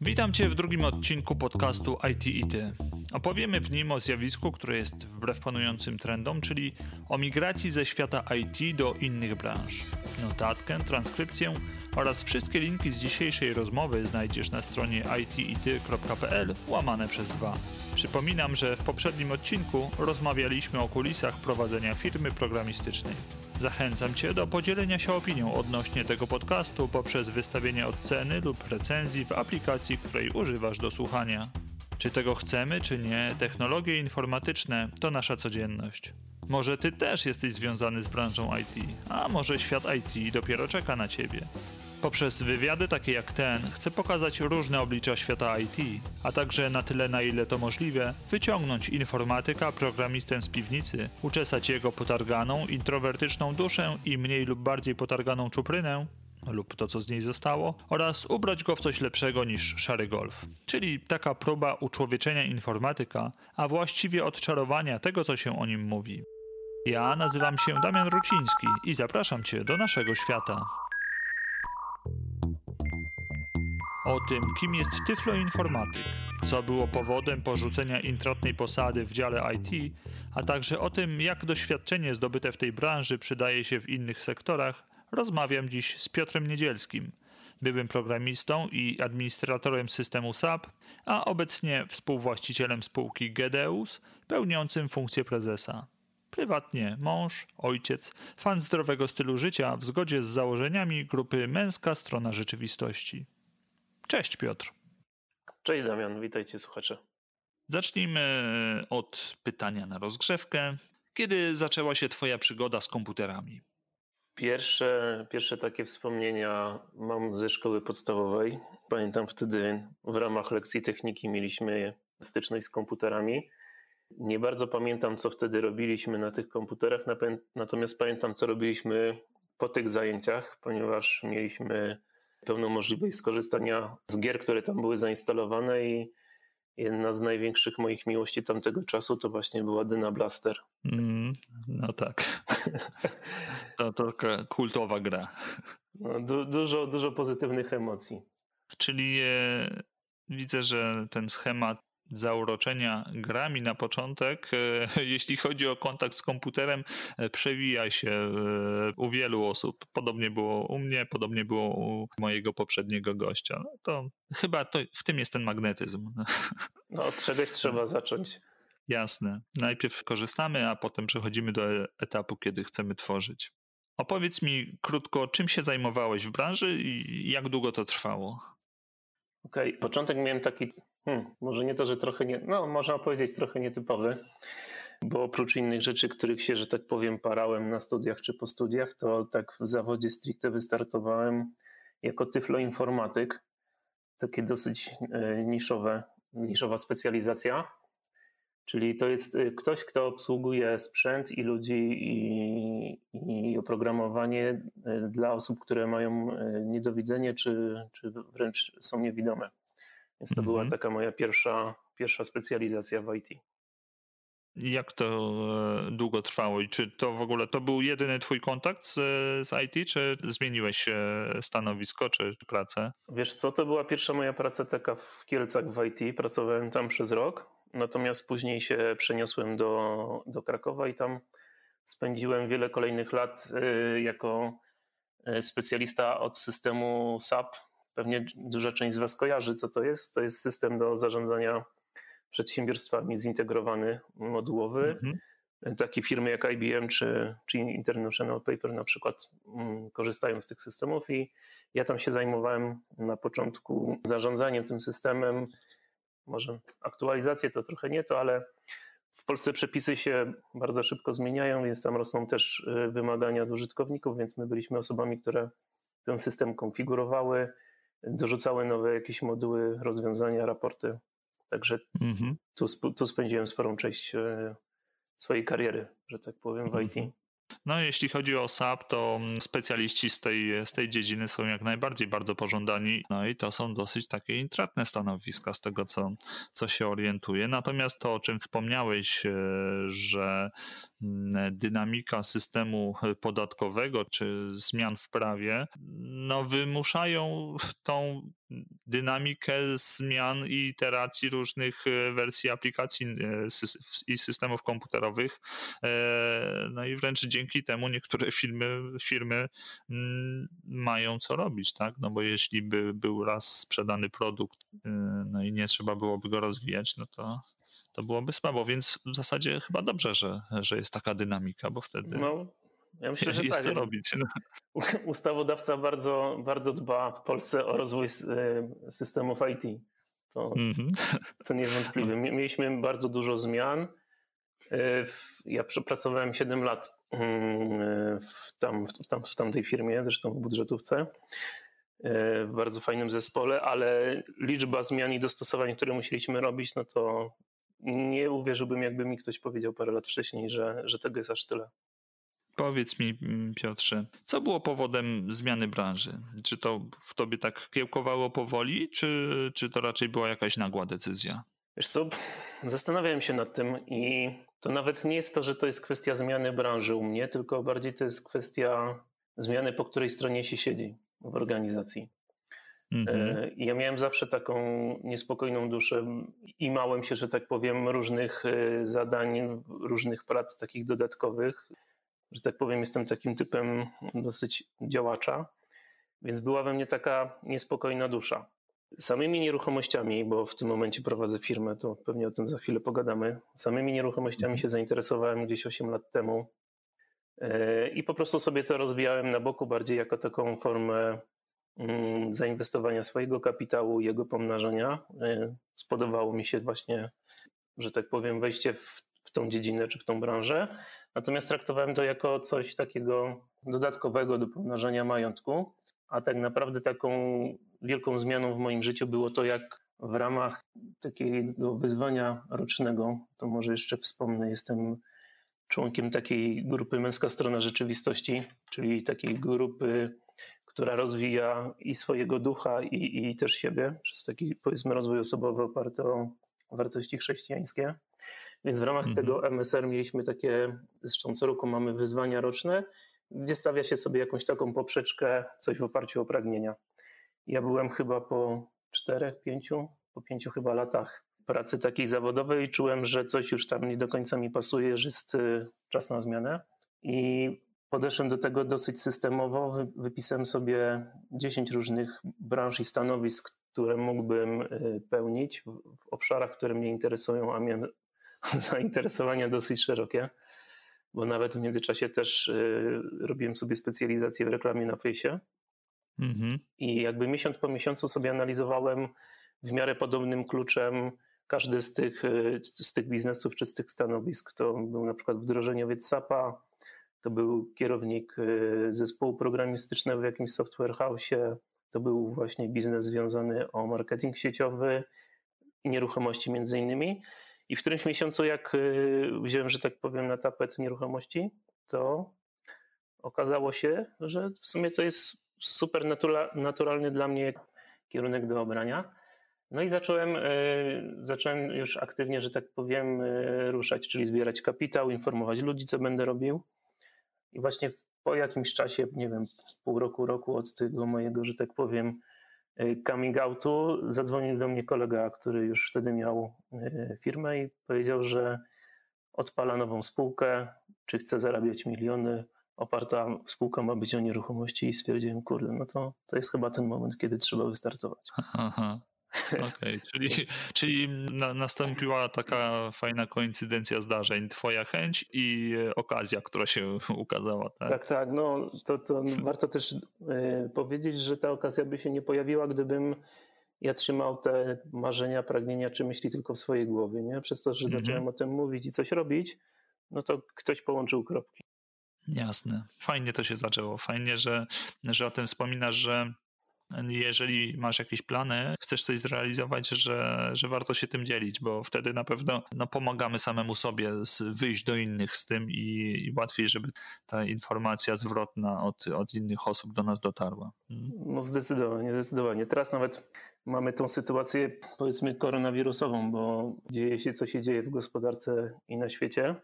Witam Cię w drugim odcinku podcastu IT i Ty. Opowiemy w nim o zjawisku, które jest wbrew panującym trendom, czyli o migracji ze świata IT do innych branż. Notatkę, transkrypcję oraz wszystkie linki z dzisiejszej rozmowy znajdziesz na stronie itity.pl łamane przez dwa. Przypominam, że w poprzednim odcinku rozmawialiśmy o kulisach prowadzenia firmy programistycznej. Zachęcam Cię do podzielenia się opinią odnośnie tego podcastu poprzez wystawienie oceny lub recenzji w aplikacji, której używasz do słuchania. Czy tego chcemy, czy nie, technologie informatyczne to nasza codzienność. Może ty też jesteś związany z branżą IT, a może świat IT dopiero czeka na ciebie. Poprzez wywiady takie jak ten chcę pokazać różne oblicza świata IT, a także na tyle na ile to możliwe, wyciągnąć informatyka, programistę z piwnicy, uczesać jego potarganą, introwertyczną duszę i mniej lub bardziej potarganą czuprynę, lub to, co z niej zostało, oraz ubrać go w coś lepszego niż szary golf. Czyli taka próba uczłowieczenia informatyka, a właściwie odczarowania tego, co się o nim mówi. Ja nazywam się Damian Ruciński i zapraszam Cię do naszego świata. O tym, kim jest tyfloinformatyk, co było powodem porzucenia intratnej posady w dziale IT, a także o tym, jak doświadczenie zdobyte w tej branży przydaje się w innych sektorach, rozmawiam dziś z Piotrem Niedzielskim, byłym programistą i administratorem systemu SAP, a obecnie współwłaścicielem spółki Gedeus, pełniącym funkcję prezesa. Prywatnie mąż, ojciec, fan zdrowego stylu życia w zgodzie z założeniami grupy Męska Strona Rzeczywistości. Cześć Piotr. Cześć Damian, witajcie słuchacze. Zacznijmy od pytania na rozgrzewkę. Kiedy zaczęła się Twoja przygoda z komputerami? Pierwsze, pierwsze takie wspomnienia mam ze szkoły podstawowej. Pamiętam wtedy w ramach lekcji techniki mieliśmy styczność z komputerami. Nie bardzo pamiętam, co wtedy robiliśmy na tych komputerach, natomiast pamiętam, co robiliśmy po tych zajęciach, ponieważ mieliśmy pełną możliwość skorzystania z gier, które tam były zainstalowane i jedna z największych moich miłości tamtego czasu to właśnie była Dyna Blaster. Mm, no tak. to, to kultowa gra. No, du dużo, dużo pozytywnych emocji. Czyli e, widzę, że ten schemat zauroczenia grami na początek, e, jeśli chodzi o kontakt z komputerem, e, przewija się e, u wielu osób. Podobnie było u mnie, podobnie było u mojego poprzedniego gościa. No to chyba to, w tym jest ten magnetyzm. No, od czegoś trzeba zacząć. Jasne. Najpierw korzystamy, a potem przechodzimy do etapu, kiedy chcemy tworzyć. Opowiedz mi krótko, czym się zajmowałeś w branży i jak długo to trwało? Okej, okay. początek miałem taki Hmm, może nie to, że trochę nie, no można powiedzieć trochę nietypowy, bo oprócz innych rzeczy, których się, że tak powiem, parałem na studiach czy po studiach, to tak w zawodzie stricte wystartowałem jako tyfloinformatyk. Takie dosyć e, niszowe, niszowa specjalizacja. Czyli to jest e, ktoś, kto obsługuje sprzęt i ludzi i, i oprogramowanie e, dla osób, które mają niedowidzenie czy, czy wręcz są niewidome. Więc to mhm. była taka moja pierwsza, pierwsza specjalizacja w IT. Jak to e, długo trwało i czy to w ogóle to był jedyny twój kontakt z, z IT, czy zmieniłeś stanowisko, czy pracę? Wiesz co, to była pierwsza moja praca taka w Kielcach w IT, pracowałem tam przez rok, natomiast później się przeniosłem do, do Krakowa i tam spędziłem wiele kolejnych lat e, jako e, specjalista od systemu SAP, Pewnie duża część z Was kojarzy, co to jest. To jest system do zarządzania przedsiębiorstwami zintegrowany, modułowy. Mhm. Takie firmy jak IBM czy, czy International Paper na przykład mm, korzystają z tych systemów i ja tam się zajmowałem na początku zarządzaniem tym systemem. Może aktualizacje to trochę nie to, ale w Polsce przepisy się bardzo szybko zmieniają, więc tam rosną też y, wymagania od użytkowników, więc my byliśmy osobami, które ten system konfigurowały, dorzucały nowe jakieś moduły, rozwiązania, raporty. Także mhm. tu, tu spędziłem sporą część e, swojej kariery, że tak powiem, w IT. Mhm. No, jeśli chodzi o SAP, to mm, specjaliści z tej, z tej dziedziny są jak najbardziej bardzo pożądani. No i to są dosyć takie intratne stanowiska z tego, co, co się orientuje. Natomiast to, o czym wspomniałeś, e, że dynamika systemu podatkowego czy zmian w prawie no, wymuszają tą dynamikę zmian i iteracji różnych e, wersji aplikacji e, i systemów komputerowych. E, no i wręcz dzięki temu niektóre firmy, firmy mm, mają co robić, tak? No bo jeśli by był raz sprzedany produkt, no i nie trzeba byłoby go rozwijać, no to to byłoby słabo, więc w zasadzie chyba dobrze, że, że jest taka dynamika, bo wtedy no, ja myślę, że jest tak. co robić. No. Ustawodawca bardzo, bardzo dba w Polsce o rozwój y, systemów IT. To, mm -hmm. to niewątpliwe. Mieliśmy bardzo dużo zmian. Y, ja przepracowałem 7 lat mm, w, tam, w, tam, w tamtej firmie, zresztą w budżetówce, w bardzo fajnym zespole, ale liczba zmian i dostosowań, które musieliśmy robić, no to nie uwierzyłbym, jakby mi ktoś powiedział parę lat wcześniej, że, że tego jest aż tyle. Powiedz mi, mm, Piotrze, co było powodem zmiany branży? Czy to w tobie tak kiełkowało powoli, czy, czy to raczej była jakaś nagła decyzja? Wiesz co, zastanawiałem się nad tym i to nawet nie jest to, że to jest kwestia zmiany branży u mnie, tylko bardziej to jest kwestia zmiany, po której stronie się siedzi w organizacji. Mhm. Ja miałem zawsze taką niespokojną duszę i małem się, że tak powiem, różnych e, zadań, różnych prac takich dodatkowych. Że tak powiem, jestem takim typem dosyć działacza, więc była we mnie taka niespokojna dusza. Samymi nieruchomościami, bo w tym momencie prowadzę firmę, to pewnie o tym za chwilę pogadamy. Samymi nieruchomościami mhm. się zainteresowałem gdzieś 8 lat temu e, i po prostu sobie to rozwijałem na boku bardziej jako taką formę zainwestowania swojego kapitału, jego pomnażania. E, spodobało mi się właśnie, że tak powiem, wejście w, w tą dziedzinę czy w tą branżę. Natomiast traktowałem to jako coś takiego dodatkowego do pomnażania majątku. A tak naprawdę taką wielką zmianą w moim życiu było to, jak w ramach takiego wyzwania rocznego, to może jeszcze wspomnę, jestem członkiem takiej grupy Męska Strona Rzeczywistości, czyli takiej grupy która rozwija i swojego ducha, i, i też siebie, przez taki powiedzmy rozwój osobowy oparty o wartości chrześcijańskie. Więc w ramach mhm. tego MSR mieliśmy takie, zresztą co roku mamy wyzwania roczne, gdzie stawia się sobie jakąś taką poprzeczkę, coś w oparciu o pragnienia. Ja byłem chyba po czterech, pięciu, po pięciu chyba latach pracy takiej zawodowej czułem, że coś już tam nie do końca mi pasuje, że jest y, czas na zmianę. I Podeszłem do tego dosyć systemowo. Wypisałem sobie 10 różnych branż i stanowisk, które mógłbym y, pełnić w obszarach, które mnie interesują, a miałem zainteresowania dosyć szerokie, bo nawet w międzyczasie też y, robiłem sobie specjalizację w reklamie na fejsie. Mhm. I jakby miesiąc po miesiącu sobie analizowałem w miarę podobnym kluczem każdy z tych, y, z tych biznesów czy z tych stanowisk. To był na przykład wdrożeniowiec SAP-a, to był kierownik y, zespołu programistycznego w jakimś software house, to był właśnie biznes związany o marketing sieciowy i nieruchomości między innymi. I w którymś miesiącu, jak y, wziąłem, że tak powiem, na tapet nieruchomości, to okazało się, że w sumie to jest super naturalny dla mnie kierunek do obrania. No i zacząłem, y, zacząłem już aktywnie, że tak powiem, ruszać, czyli zbierać kapitał, informować ludzi, co będę robił. I właśnie po jakimś czasie, nie wiem, pół roku, roku od tego mojego, że tak powiem, y, coming outu, zadzwonił do mnie kolega, który już wtedy miał y, firmę i powiedział, że odpala nową spółkę, czy chce zarabiać miliony. Oparta spółka ma być o nieruchomości i stwierdziłem, kurde, no to, to jest chyba ten moment, kiedy trzeba wystartować. Aha. Okej, okay, czyli, czyli na, nastąpiła taka fajna koincydencja zdarzeń. Twoja chęć i okazja, która się ukazała. Tak, tak. tak no, to, to warto też y, powiedzieć, że ta okazja by się nie pojawiła, gdybym ja trzymał te marzenia, pragnienia czy myśli tylko w swojej głowie. Nie? Przez to, że mhm. zacząłem o tym mówić i coś robić, no to ktoś połączył kropki. Jasne. Fajnie to się zaczęło. Fajnie, że, że o tym wspominasz, że jeżeli masz jakieś plany, chcesz coś zrealizować, że, że warto się tym dzielić, bo wtedy na pewno no, pomagamy samemu sobie z, wyjść do innych z tym i, i, łatwiej, żeby ta informacja zwrotna od, od innych osób do nas dotarła. Hmm. No zdecydowanie, zdecydowanie. Teraz nawet mamy tą sytuację powiedzmy koronawirusową, bo dzieje się co się dzieje w gospodarce i na świecie.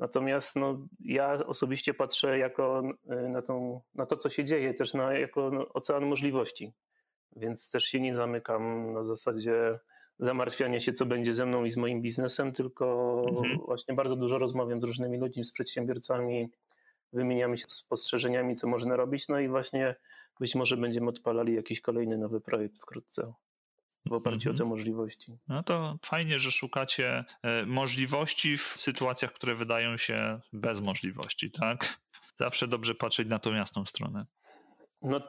Natomiast no, ja osobiście patrzę jako na, tą, na to, co się dzieje, też na, jako no, ocean możliwości. Więc też się nie zamykam na zasadzie zamartwiania się, co będzie ze mną i z moim biznesem, tylko mhm. właśnie bardzo dużo rozmawiam z różnymi ludźmi, z przedsiębiorcami, wymieniamy się spostrzeżeniami, co można robić, no i właśnie być może będziemy odpalali jakiś kolejny nowy projekt wkrótce w oparciu o te mhm. możliwości. No to fajnie, że szukacie e, możliwości w sytuacjach, które wydają się bez możliwości, tak? Zawsze dobrze patrzeć na tą jasną stronę. No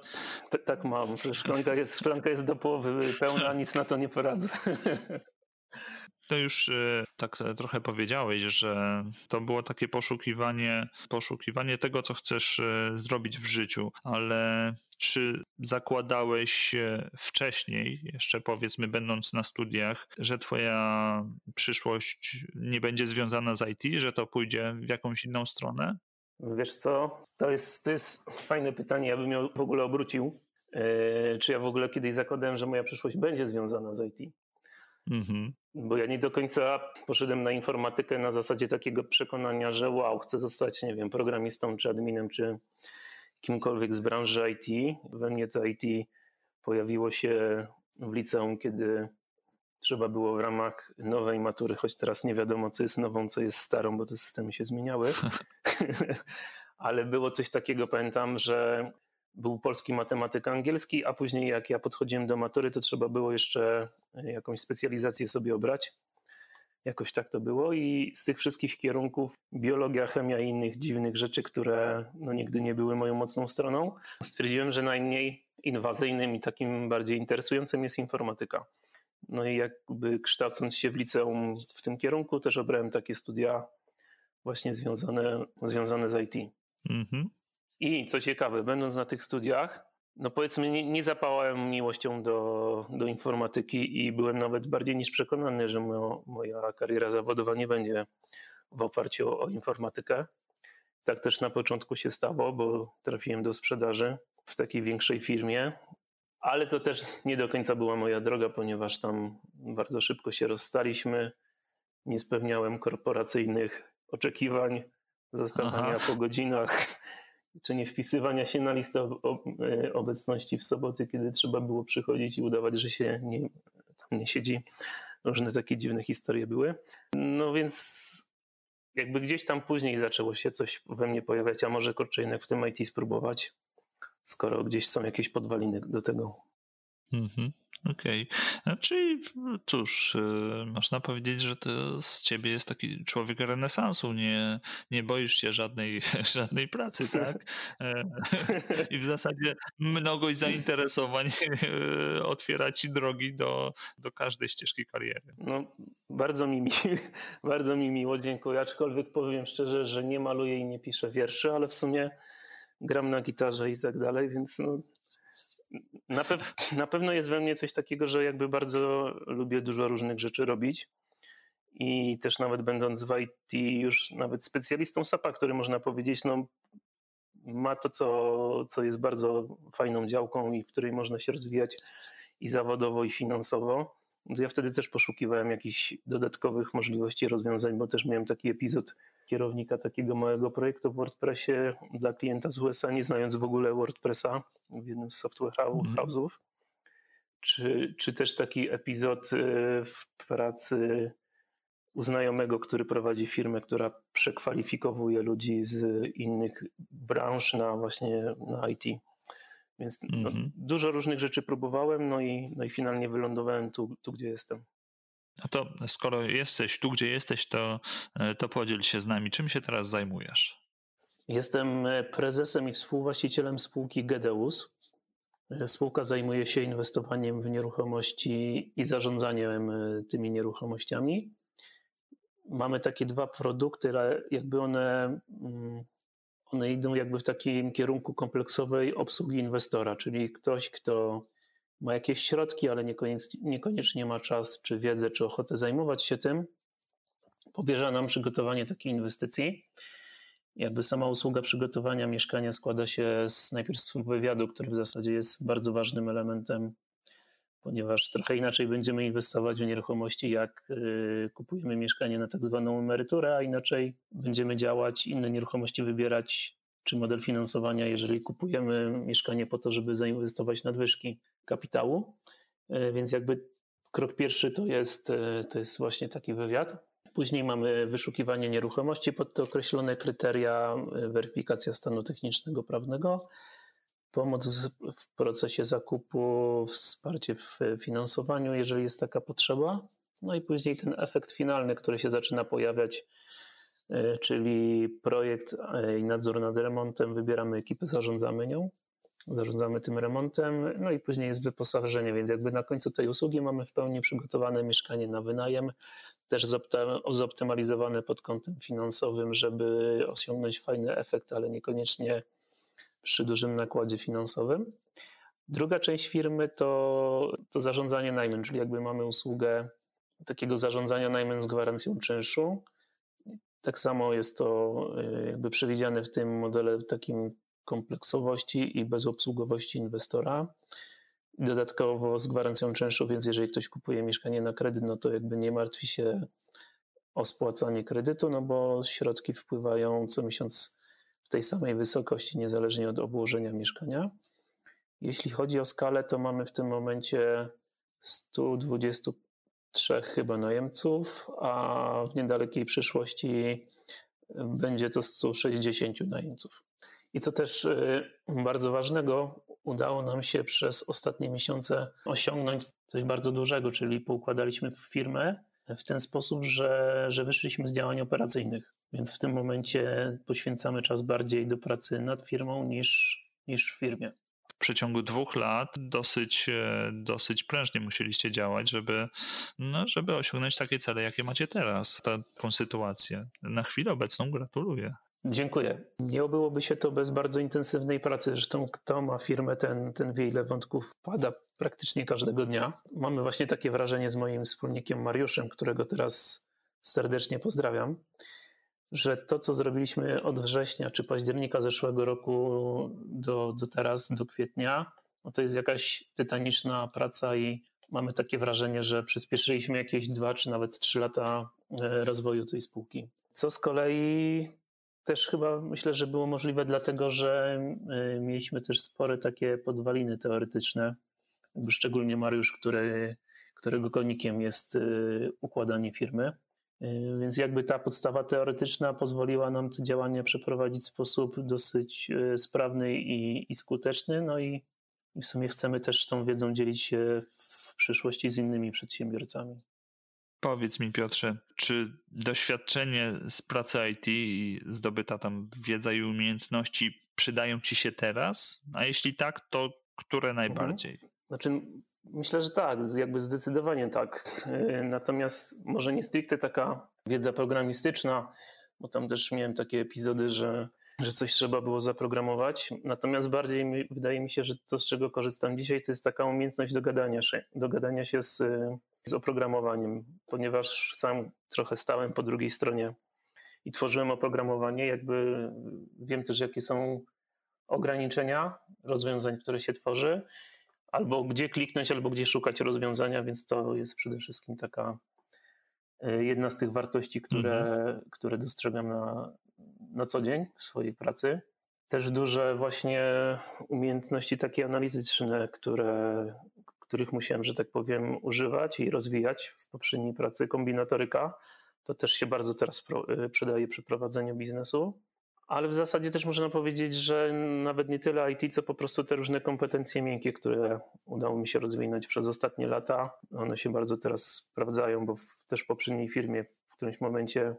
tak mam. Szklanka jest, szklanka jest do połowy pełna, nic na to nie poradzę. To już e, tak trochę powiedziałeś, że to było takie poszukiwanie, poszukiwanie tego, co chcesz e, zrobić w życiu, ale czy zakładałeś wcześniej, jeszcze powiedzmy, będąc na studiach, że Twoja przyszłość nie będzie związana z IT, że to pójdzie w jakąś inną stronę? Wiesz co, to jest, to jest fajne pytanie, ja bym ją w ogóle obrócił. Czy ja w ogóle kiedyś zakładałem, że moja przyszłość będzie związana z IT? Mhm. Bo ja nie do końca poszedłem na informatykę na zasadzie takiego przekonania, że wow, chcę zostać, nie wiem, programistą, czy adminem, czy kimkolwiek z branży IT. We mnie to IT pojawiło się w liceum, kiedy trzeba było w ramach nowej matury, choć teraz nie wiadomo, co jest nową, co jest starą, bo te systemy się zmieniały. Ale było coś takiego, pamiętam, że był polski matematyk angielski, a później jak ja podchodziłem do matury, to trzeba było jeszcze jakąś specjalizację sobie obrać. Jakoś tak to było i z tych wszystkich kierunków biologia, chemia i innych dziwnych rzeczy, które no, nigdy nie były moją mocną stroną, stwierdziłem, że najmniej inwazyjnym i takim bardziej interesującym jest informatyka. No i jakby kształcąc się w liceum w tym kierunku, też obrałem takie studia właśnie związane, związane z IT. Mhm. I co ciekawe, będąc na tych studiach, no powiedzmy, nie, nie zapałałem miłością do, do informatyki i byłem nawet bardziej niż przekonany, że moja, moja kariera zawodowa nie będzie w oparciu o, o informatykę. Tak też na początku się stało, bo trafiłem do sprzedaży w takiej większej firmie, ale to też nie do końca była moja droga, ponieważ tam bardzo szybko się rozstaliśmy. Nie spełniałem korporacyjnych oczekiwań, zostawania Aha. po godzinach czy nie wpisywania się na listę e, obecności w soboty, kiedy trzeba było przychodzić i udawać, że się nie, tam nie siedzi. Różne takie dziwne historie były. No więc jakby gdzieś tam później zaczęło się coś we mnie pojawiać, a może kurczę jednak w tym IT spróbować, skoro gdzieś są jakieś podwaliny do tego. Mhm. Okej. Okay. Czyli cóż, y, można powiedzieć, że to z ciebie jest taki człowiek renesansu. Nie, nie boisz się żadnej, żadnej pracy, tak? E, I w zasadzie mnogość zainteresowań e, otwiera ci drogi do, do każdej ścieżki kariery. No, bardzo mi, bardzo mi miło, dziękuję. Aczkolwiek powiem szczerze, że nie maluję i nie piszę wierszy, ale w sumie gram na gitarze i tak dalej, więc no, na, pew na pewno jest we mnie coś takiego, że jakby bardzo lubię dużo różnych rzeczy robić. I też nawet będąc w IT, już nawet specjalistą SAP-a, który można powiedzieć, no, ma to, co, co jest bardzo fajną działką i w której można się rozwijać i zawodowo, i finansowo. Ja wtedy też poszukiwałem jakichś dodatkowych możliwości rozwiązań, bo też miałem taki epizod kierownika takiego małego projektu w WordPressie dla klienta z USA, nie znając w ogóle WordPressa w jednym z software mhm. house'ów. Czy, czy też taki epizod y, w pracy u znajomego, który prowadzi firmę, która przekwalifikowuje ludzi z innych branż na właśnie na IT. Więc no, mhm. dużo różnych rzeczy próbowałem, no i, no i finalnie wylądowałem tu, tu, gdzie jestem. No to skoro jesteś tu, gdzie jesteś, to, e, to podziel się z nami. Czym się teraz zajmujesz? Jestem e, prezesem i współwłaścicielem spółki Gedeus. E, spółka zajmuje się inwestowaniem w nieruchomości i zarządzaniem tymi nieruchomościami. Mamy takie dwa produkty, jakby one, mm, one idą jakby w takim kierunku kompleksowej obsługi inwestora, czyli ktoś, kto ma jakieś środki, ale niekoniecznie ma czas, czy wiedzę, czy ochotę zajmować się tym, powierza nam przygotowanie takiej inwestycji. Jakby sama usługa przygotowania mieszkania składa się z najpierw z wywiadu, który w zasadzie jest bardzo ważnym elementem ponieważ trochę inaczej będziemy inwestować w nieruchomości, jak y, kupujemy mieszkanie na tak zwaną emeryturę, a inaczej będziemy działać, inne nieruchomości wybierać, czy model finansowania, jeżeli kupujemy mieszkanie po to, żeby zainwestować nadwyżki kapitału. Y, więc jakby krok pierwszy to jest, y, to jest właśnie taki wywiad. Później mamy wyszukiwanie nieruchomości pod te określone kryteria, weryfikacja stanu technicznego, prawnego pomoc w procesie zakupu, wsparcie w finansowaniu, jeżeli jest taka potrzeba. No i później ten efekt finalny, który się zaczyna pojawiać, e, czyli projekt e, i nadzór nad remontem. Wybieramy ekipę, zarządzamy nią, zarządzamy tym remontem, no i później jest wyposażenie, więc jakby na końcu tej usługi mamy w pełni przygotowane mieszkanie na wynajem, też zoptymalizowane pod kątem finansowym, żeby osiągnąć fajny efekt, ale niekoniecznie przy dużym nakładzie finansowym. Druga część firmy to, to zarządzanie najmem, czyli jakby mamy usługę takiego zarządzania najmem z gwarancją czynszu. Tak samo jest to y, jakby przewidziane w tym modele takim kompleksowości i bezobsługowości inwestora. Dodatkowo z gwarancją czynszu, więc jeżeli ktoś kupuje mieszkanie na kredyt, no to jakby nie martwi się o spłacanie kredytu, no bo środki wpływają co miesiąc tej samej wysokości, niezależnie od obłożenia mieszkania. Jeśli chodzi o skalę, to mamy w tym momencie 123 chyba najemców, a w niedalekiej przyszłości będzie to 160 najemców. I co też y, bardzo ważnego, udało nam się przez ostatnie miesiące osiągnąć coś bardzo dużego, czyli poukładaliśmy firmę w ten sposób, że, że wyszliśmy z działań operacyjnych. Więc w tym momencie poświęcamy czas bardziej do pracy nad firmą niż, niż w firmie. W przeciągu dwóch lat dosyć, e, dosyć prężnie musieliście działać, żeby, no, żeby osiągnąć takie cele, jakie macie teraz, taką sytuację. Na chwilę obecną gratuluję. Dziękuję. Nie obyłoby się to bez bardzo intensywnej pracy. Zresztą kto ma firmę, ten, ten wie ile wątków pada praktycznie każdego dnia. Mamy właśnie takie wrażenie z moim wspólnikiem Mariuszem, którego teraz serdecznie pozdrawiam, że to, co zrobiliśmy od września czy października zeszłego roku do, do teraz, do kwietnia, no to jest jakaś tytaniczna praca i mamy takie wrażenie, że przyspieszyliśmy jakieś dwa czy nawet trzy lata e, rozwoju tej spółki. Co z kolei też chyba myślę, że było możliwe dlatego, że e, mieliśmy też spore takie podwaliny teoretyczne, szczególnie Mariusz, który, którego konikiem jest e, układanie firmy. E, więc jakby ta podstawa teoretyczna pozwoliła nam te działania przeprowadzić w sposób dosyć sprawny i, i skuteczny. No i, i w sumie chcemy też tą wiedzą dzielić się w przyszłości z innymi przedsiębiorcami. Powiedz mi, Piotrze, czy doświadczenie z pracy IT i zdobyta tam wiedza i umiejętności przydają ci się teraz? A jeśli tak, to które mhm. najbardziej? Znaczy, Myślę, że tak, jakby zdecydowanie tak. E, natomiast może nie stricte taka wiedza programistyczna, bo tam też miałem takie epizody, że, że coś trzeba było zaprogramować. Natomiast bardziej mi, wydaje mi się, że to, z czego korzystam dzisiaj, to jest taka umiejętność dogadania się, dogadania się z, z oprogramowaniem, ponieważ sam trochę stałem po drugiej stronie i tworzyłem oprogramowanie, jakby wiem też, jakie są ograniczenia rozwiązań, które się tworzy albo gdzie kliknąć, albo gdzie szukać rozwiązania, więc to jest przede wszystkim taka e, jedna z tych wartości, które, mhm. które dostrzegam na, na co dzień w swojej pracy. Też duże właśnie umiejętności takie analityczne, które, których musiałem, że tak powiem, używać i rozwijać w poprzedniej pracy kombinatoryka. To też się bardzo teraz e, przydaje przy prowadzeniu biznesu. Ale w zasadzie też można powiedzieć, że nawet nie tyle IT, co po prostu te różne kompetencje miękkie, które udało mi się rozwinąć przez ostatnie lata, one się bardzo teraz sprawdzają, bo w, też w poprzedniej firmie w którymś momencie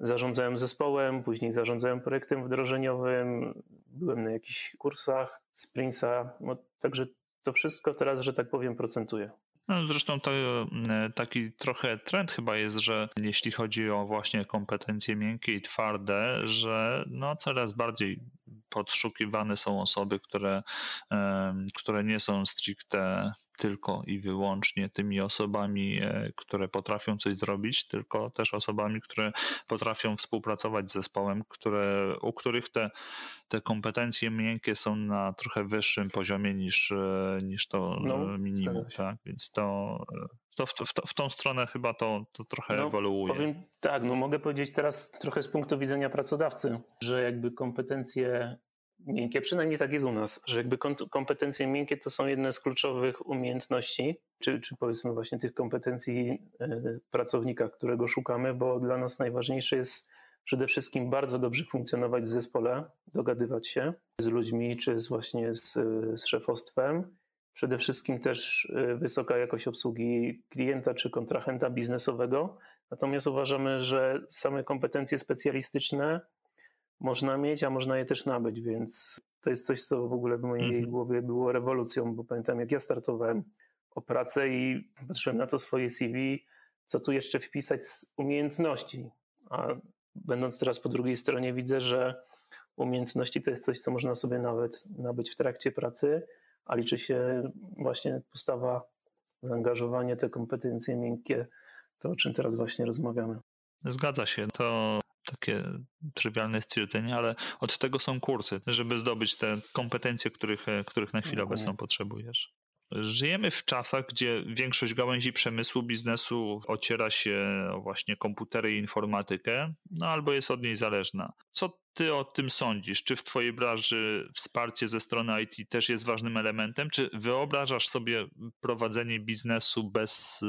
zarządzałem zespołem, później zarządzałem projektem wdrożeniowym, byłem na jakichś kursach Sprinsa, no, także to wszystko teraz, że tak powiem, procentuje. No, zresztą to e, taki trochę trend chyba jest, że jeśli chodzi o właśnie kompetencje miękkie i twarde, że no coraz bardziej podszukiwane są osoby, które, które nie są stricte tylko i wyłącznie tymi osobami, e, które potrafią coś zrobić, tylko też osobami, które potrafią współpracować z zespołem, które, u których te, te kompetencje miękkie są na trochę wyższym poziomie niż, e, niż to no, minimum. Tak? Więc to, to w, w, w, tą stronę chyba to, to trochę no, ewoluuje. Powiem, tak, no mogę powiedzieć teraz trochę z punktu widzenia pracodawcy, że jakby kompetencje miękkie, przynajmniej tak jest u nas, że jakby kompetencje miękkie to są jedne z kluczowych umiejętności, czy, czy powiedzmy właśnie tych kompetencji e, pracownika, którego szukamy, bo dla nas najważniejsze jest przede wszystkim bardzo dobrze funkcjonować w zespole, dogadywać się z ludźmi, czy z właśnie z, z szefostwem. Przede wszystkim też e, wysoka jakość obsługi klienta czy kontrahenta biznesowego. Natomiast uważamy, że same kompetencje specjalistyczne można mieć, a można je też nabyć, więc to jest coś, co w ogóle w mojej mhm. głowie było rewolucją, bo pamiętam jak ja startowałem o pracę i patrzyłem na to swoje CV, co tu jeszcze wpisać z umiejętności, a będąc teraz po drugiej stronie widzę, że umiejętności to jest coś, co można sobie nawet nabyć w trakcie pracy, a liczy się właśnie postawa, zaangażowanie, te kompetencje miękkie, to o czym teraz właśnie rozmawiamy. Zgadza się. To takie trywialne stwierdzenie, ale od tego są kursy, żeby zdobyć te kompetencje, których, których na chwilę obecną potrzebujesz. Żyjemy w czasach, gdzie większość gałęzi przemysłu, biznesu ociera się właśnie komputery i informatykę, no albo jest od niej zależna. Co ty o tym sądzisz? Czy w twojej branży wsparcie ze strony IT też jest ważnym elementem? Czy wyobrażasz sobie prowadzenie biznesu bez,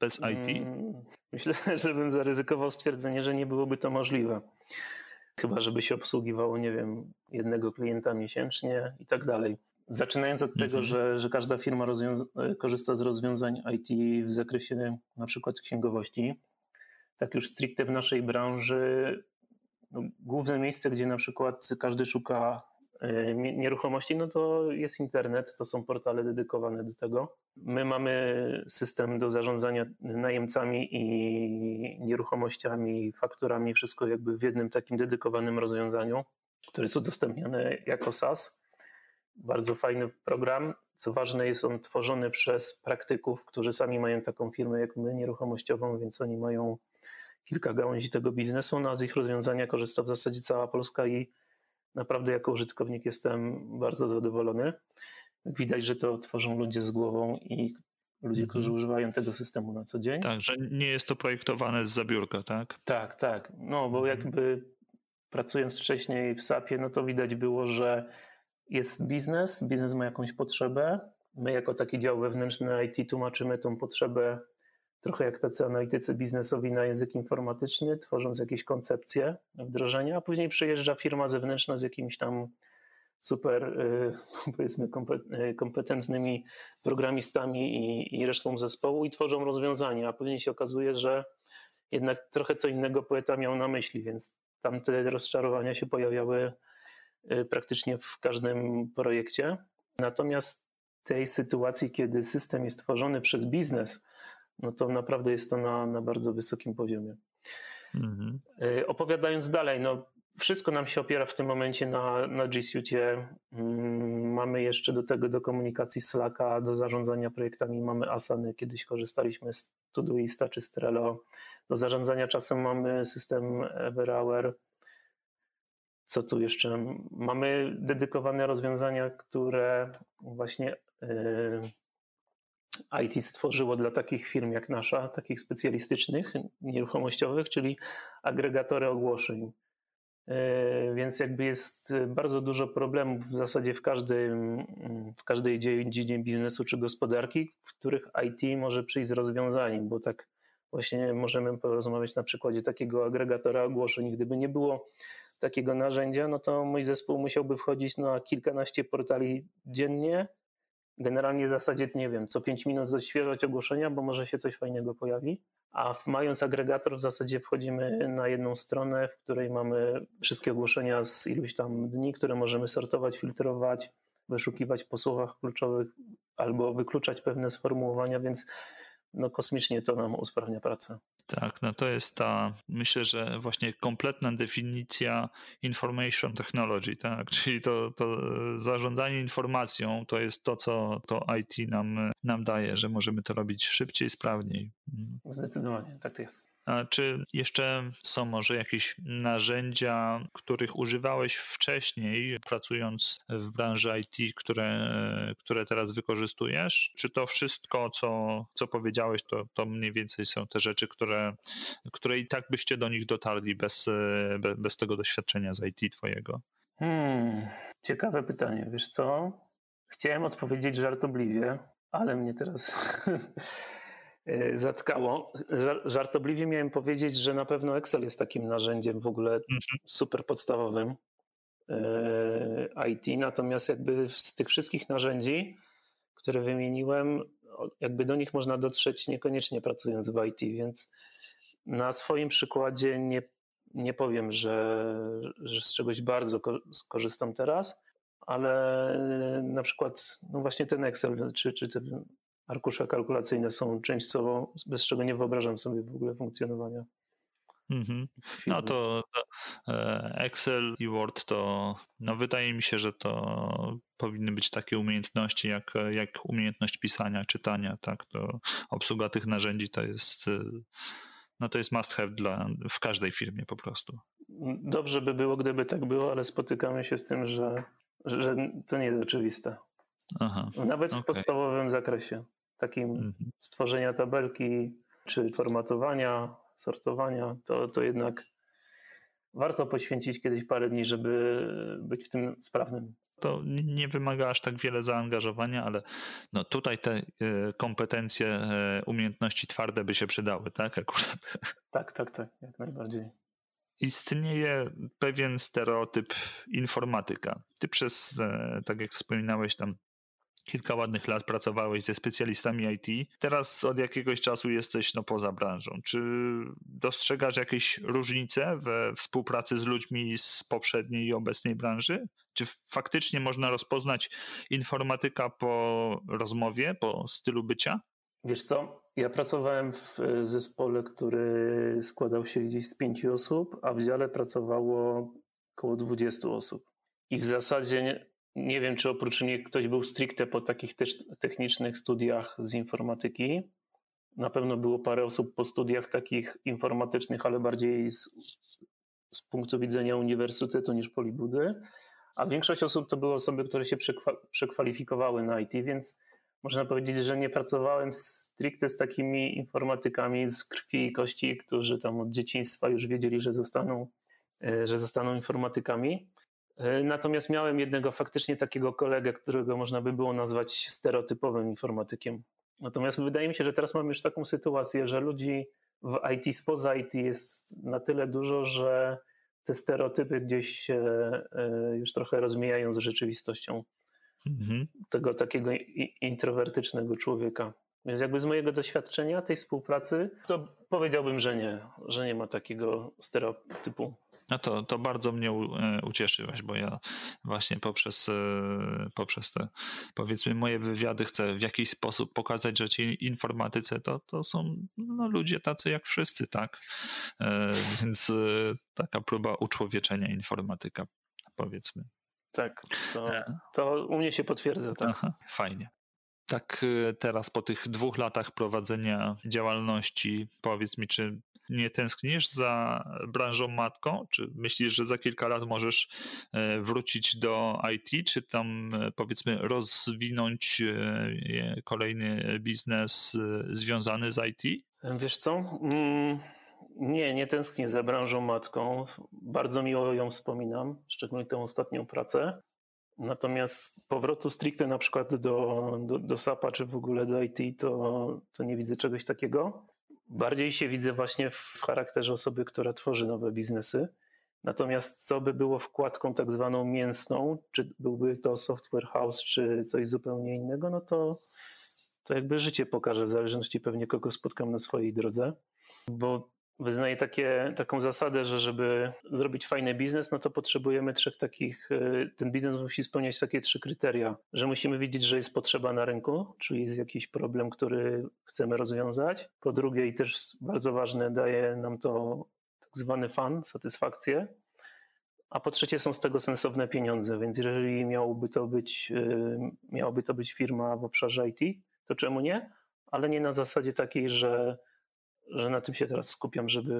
bez IT? Mm, myślę, że bym zaryzykował stwierdzenie, że nie byłoby to możliwe. Chyba, żeby się obsługiwało, nie wiem, jednego klienta miesięcznie i tak dalej. Zaczynając od mhm. tego, że, że każda firma korzysta z rozwiązań IT w zakresie na przykład księgowości, tak już stricte w naszej branży, no, główne miejsce, gdzie na przykład każdy szuka e, nieruchomości, no to jest internet, to są portale dedykowane do tego. My mamy system do zarządzania najemcami i nieruchomościami, fakturami, wszystko jakby w jednym takim dedykowanym rozwiązaniu, które jest udostępniane jako SaaS bardzo fajny program. Co ważne, jest on tworzony przez praktyków, którzy sami mają taką firmę jak my, nieruchomościową, więc oni mają kilka gałęzi tego biznesu. No, a z ich rozwiązania korzysta w zasadzie cała Polska i naprawdę jako użytkownik jestem bardzo zadowolony. Widać, że to tworzą ludzie z głową i ludzie, którzy mhm. używają tego systemu na co dzień. Tak, że nie jest to projektowane z zabiórka, tak? Tak, tak. No bo mhm. jakby pracując wcześniej w SAP-ie, no to widać było, że jest biznes, biznes ma jakąś potrzebę. My, jako taki dział wewnętrzny IT, tłumaczymy tą potrzebę trochę jak tacy analitycy biznesowi na język informatyczny, tworząc jakieś koncepcje wdrożenia, a później przyjeżdża firma zewnętrzna z jakimś tam super, y, powiedzmy, y, kompetentnymi programistami i, i resztą zespołu i tworzą rozwiązania, a później się okazuje, że jednak trochę co innego poeta miał na myśli, więc tam te rozczarowania się pojawiały praktycznie w każdym projekcie. Natomiast tej sytuacji, kiedy system jest tworzony przez biznes, no to naprawdę jest to na, na bardzo wysokim poziomie. Mhm. Y, opowiadając dalej, no wszystko nam się opiera w tym momencie na, na G Suite. Mm, mamy jeszcze do tego do komunikacji Slacka, do zarządzania projektami mamy Asany. Kiedyś korzystaliśmy z Todoista czy Trello. Do zarządzania czasem mamy system Everhour. Co tu jeszcze? Mamy dedykowane rozwiązania, które właśnie e, IT stworzyło dla takich firm jak nasza, takich specjalistycznych, nieruchomościowych, czyli agregatory ogłoszeń. E, więc jakby jest bardzo dużo problemów w zasadzie w, każdym, w każdej dziedzinie biznesu czy gospodarki, w których IT może przyjść z rozwiązaniem, bo tak właśnie możemy porozmawiać na przykładzie takiego agregatora ogłoszeń. Gdyby nie było takiego narzędzia, no to mój zespół musiałby wchodzić na kilkanaście portali dziennie. Generalnie w zasadzie, nie wiem, co 5 minut odświeżać ogłoszenia, bo może się coś fajnego pojawi. A mając agregator, w zasadzie wchodzimy na jedną stronę, w której mamy wszystkie ogłoszenia z iluś tam dni, które możemy sortować, filtrować, wyszukiwać po słowach kluczowych albo wykluczać pewne sformułowania, więc no kosmicznie to nam usprawnia pracę. Tak, no to jest ta, myślę, że właśnie kompletna definicja information technology, tak, czyli to, to zarządzanie informacją to jest to, co to IT nam, nam daje, że możemy to robić szybciej, sprawniej. Mhm. Zdecydowanie, tak to jest. A czy jeszcze są może jakieś narzędzia, których używałeś wcześniej, pracując w branży IT, które, które teraz wykorzystujesz? Czy to wszystko, co, co powiedziałeś, to, to mniej więcej są te rzeczy, które, które i tak byście do nich dotarli bez, bez tego doświadczenia z IT twojego? Hmm, ciekawe pytanie. Wiesz co? Chciałem odpowiedzieć żartobliwie, ale mnie teraz zatkało. Żartobliwie miałem powiedzieć, że na pewno Excel jest takim narzędziem w ogóle mhm. super podstawowym e, IT, natomiast jakby z tych wszystkich narzędzi, które wymieniłem, jakby do nich można dotrzeć niekoniecznie pracując w IT, więc na swoim przykładzie nie, nie powiem, że, że z czegoś bardzo korzystam teraz, ale na przykład no właśnie ten Excel czy, czy arkusze kalkulacyjne są częściowo, bez czego nie wyobrażam sobie w ogóle funkcjonowania. Mm-hmm. No to, to, e, Excel i Word to, no wydaje mi się, że to powinny być takie umiejętności jak, jak umiejętność pisania, czytania, tak, to obsługa tych narzędzi to jest, e, no to jest must have dla, w każdej firmie po prostu. Dobrze by było, gdyby tak było, ale spotykamy się z tym, że, że to nie jest oczywiste. Aha, Nawet w podstawowym zakresie, takim mhm. stworzenia tabelki, czy formatowania, sortowania, to, to jednak warto poświęcić kiedyś parę dni, żeby być w tym sprawnym. To nie wymaga aż tak wiele zaangażowania, ale no tutaj te e, kompetencje, e, umiejętności twarde by się przydały, tak? Akurat. Tak, tak, tak, jak najbardziej istnieje pewien stereotyp informatyka. Ty przez, e, tak jak wspominałeś, tam kilka ładnych lat pracowałeś ze specjalistami IT, teraz od jakiegoś czasu jesteś no, poza branżą. Czy dostrzegasz jakieś różnice we współpracy z ludźmi z poprzedniej i obecnej branży? Czy faktycznie można rozpoznać informatyka po rozmowie, po stylu bycia? Wiesz co, ja pracowałem w zespole, który składał się gdzieś z pięciu osób, a w dziale pracowało około 20 osób. I w zasadzie nie wiem, czy oprócz mnie ktoś był stricte po takich też technicznych studiach z informatyki. Na pewno było parę osób po studiach takich informatycznych, ale bardziej z, z punktu widzenia uniwersytetu niż polibudy. A większość osób to były osoby, które się przekwalifikowały na IT, więc można powiedzieć, że nie pracowałem stricte z takimi informatykami z krwi i kości, którzy tam od dzieciństwa już wiedzieli, że zostaną, e, że zostaną informatykami. E, natomiast miałem jednego faktycznie takiego kolegę, którego można by było nazwać stereotypowym informatykiem. Natomiast wydaje mi się, że teraz mamy już taką sytuację, że ludzi w IT spoza IT jest na tyle dużo, że te stereotypy gdzieś się e, już trochę rozmijają z rzeczywistością mhm. tego takiego introwertycznego człowieka. Więc jakby z mojego doświadczenia tej współpracy, to powiedziałbym, że nie, że nie ma takiego stereotypu. No to, to bardzo mnie e, ucieszyłeś, bo ja właśnie poprzez, e, poprzez te powiedzmy moje wywiady chcę w jakiś sposób pokazać, że ci informatycy to, to są no, ludzie tacy jak wszyscy, tak? E, więc taka próba uczłowieczenia informatyka, powiedzmy. Tak, to, to u mnie się potwierdza. Tak. Aha, fajnie. Tak teraz po tych dwóch latach prowadzenia działalności, powiedz mi, czy nie tęsknisz za branżą matką? Czy myślisz, że za kilka lat możesz e, wrócić do IT, czy tam e, powiedzmy rozwinąć e, kolejny biznes związany z IT? Wiesz co? Mm, nie, nie tęsknię za branżą matką. Bardzo miło ją wspominam, szczególnie tę ostatnią pracę. Natomiast powrotu stricte na przykład do, do, do SAP-a czy w ogóle do IT, to, to nie widzę czegoś takiego. Bardziej się widzę właśnie w charakterze osoby, która tworzy nowe biznesy. Natomiast co by było wkładką tak zwaną mięsną, czy byłby to software house, czy coś zupełnie innego, no to, to jakby życie pokaże, w zależności pewnie kogo spotkam na swojej drodze. Bo wyznaje takie, taką zasadę, że żeby zrobić fajny biznes, no to potrzebujemy trzech takich, y, ten biznes musi spełniać takie trzy kryteria, że musimy wiedzieć, że jest potrzeba na rynku, czyli jest jakiś problem, który chcemy rozwiązać. Po drugie i też bardzo ważne, daje nam to tak zwany fan, satysfakcję. A po trzecie są z tego sensowne pieniądze, więc jeżeli miałoby to być, y, miałaby to być firma w obszarze IT, to czemu nie? Ale nie na zasadzie takiej, że że na tym się teraz skupiam, żeby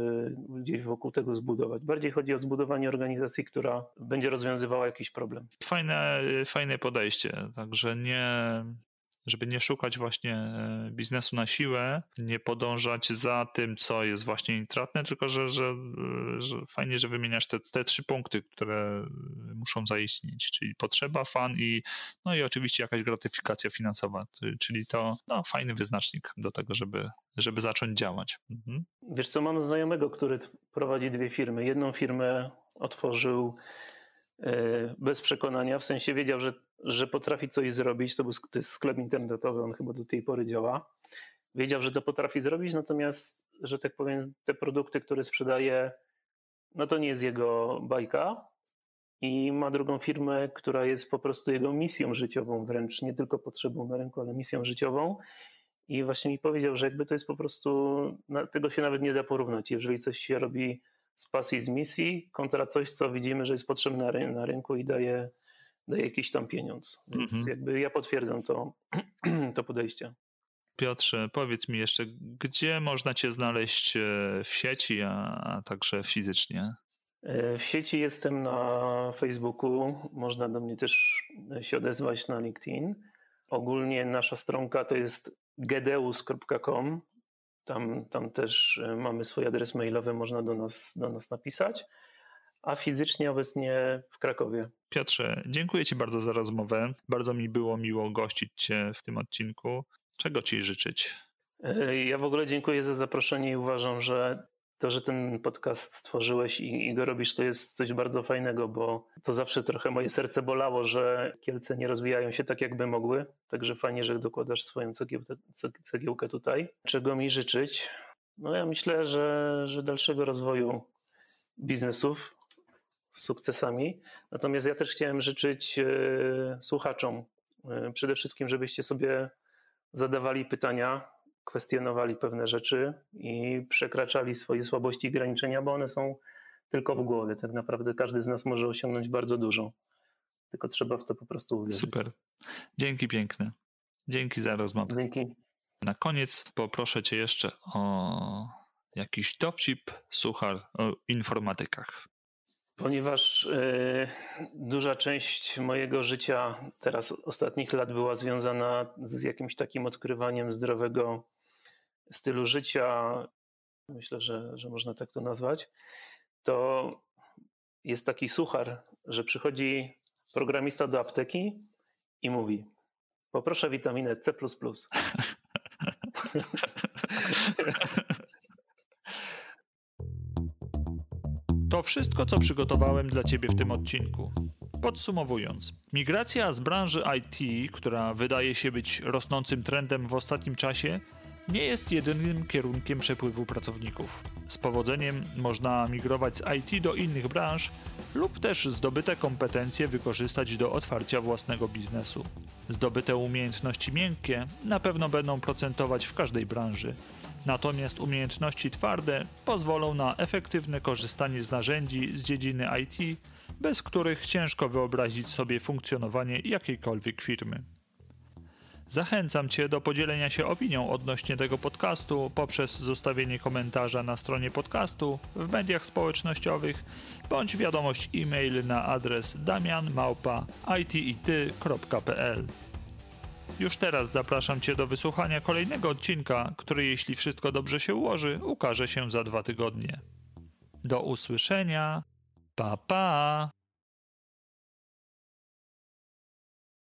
gdzieś wokół tego zbudować. Bardziej chodzi o zbudowanie organizacji, która będzie rozwiązywała jakiś problem. Fajne, fajne podejście, także nie, żeby nie szukać właśnie e, biznesu na siłę, nie podążać za tym, co jest właśnie intratne, tylko że, że, e, że fajnie, że wymieniasz te, te trzy punkty, które muszą zaistnieć, czyli potrzeba, fan i no i oczywiście jakaś gratyfikacja finansowa, czyli to no, fajny wyznacznik do tego, żeby, żeby zacząć działać. Mhm. Wiesz co, mam znajomego, który prowadzi dwie firmy. Jedną firmę otworzył e, bez przekonania, w sensie wiedział, że że potrafi coś zrobić. To, był, to jest sklep internetowy, on chyba do tej pory działa. Wiedział, że to potrafi zrobić, natomiast, że tak powiem, te produkty, które sprzedaje, no to nie jest jego bajka. I ma drugą firmę, która jest po prostu jego misją życiową, wręcz nie tylko potrzebą na rynku, ale misją życiową. I właśnie mi powiedział, że jakby to jest po prostu, tego się nawet nie da porównać. Jeżeli coś się robi z pasji, z misji, kontra coś, co widzimy, że jest potrzebne na rynku i daje daje jakiś tam pieniądz. Więc mhm. jakby ja potwierdzam to, to podejście. Piotrze, powiedz mi jeszcze, gdzie można Cię znaleźć e, w sieci, a, a także fizycznie? E, w sieci jestem na Facebooku, można do mnie też się odezwać na LinkedIn. Ogólnie nasza stronka to jest gedeus.com. Tam, tam też e, mamy swój adres mailowy, można do nas, do nas napisać a fizycznie obecnie w Krakowie. Piotrze, dziękuję Ci bardzo za rozmowę. Bardzo mi było miło gościć Cię w tym odcinku. Czego Ci życzyć? E, ja w ogóle dziękuję za zaproszenie i uważam, że to, że ten podcast stworzyłeś i, i, go robisz, to jest coś bardzo fajnego, bo to zawsze trochę moje serce bolało, że Kielce nie rozwijają się tak, jakby mogły. Także fajnie, że dokładasz swoją cegiełkę, tutaj. Czego mi życzyć? No ja myślę, że, że dalszego rozwoju biznesów, z sukcesami. Natomiast ja też chciałem życzyć e, słuchaczom e, przede wszystkim, żebyście sobie zadawali pytania, kwestionowali pewne rzeczy i przekraczali swoje słabości i ograniczenia, bo one są tylko w głowie. Tak naprawdę każdy z nas może osiągnąć bardzo dużo. Tylko trzeba w to po prostu uwierzyć. Super. Dzięki piękne. Dzięki za rozmowę. Dzięki. Na koniec poproszę Cię jeszcze o jakiś dowcip, suchar o informatykach. Ponieważ y, duża część mojego życia, teraz ostatnich lat, była związana z jakimś takim odkrywaniem zdrowego stylu życia, myślę, że, że można tak to nazwać, to jest taki suchar, że przychodzi programista do apteki i mówi: Poproszę witaminę C. To wszystko, co przygotowałem dla Ciebie w tym odcinku. Podsumowując, migracja z branży IT, która wydaje się być rosnącym trendem w ostatnim czasie, nie jest jedynym kierunkiem przepływu pracowników. Z powodzeniem można migrować z IT do innych branż lub też zdobyte kompetencje wykorzystać do otwarcia własnego biznesu. Zdobyte umiejętności miękkie na pewno będą procentować w każdej branży, Natomiast umiejętności twarde pozwolą na efektywne korzystanie z narzędzi z dziedziny IT, bez których ciężko wyobrazić sobie funkcjonowanie jakiejkolwiek firmy. Zachęcam Cię do podzielenia się opinią odnośnie tego podcastu poprzez zostawienie komentarza na stronie podcastu, w mediach społecznościowych bądź wiadomość e-mail na adres damianmałpa.itit.pl. Już teraz zapraszam Cię do wysłuchania kolejnego odcinka, który, jeśli wszystko dobrze się ułoży, ukaże się za dwa tygodnie. Do usłyszenia. Pa pa!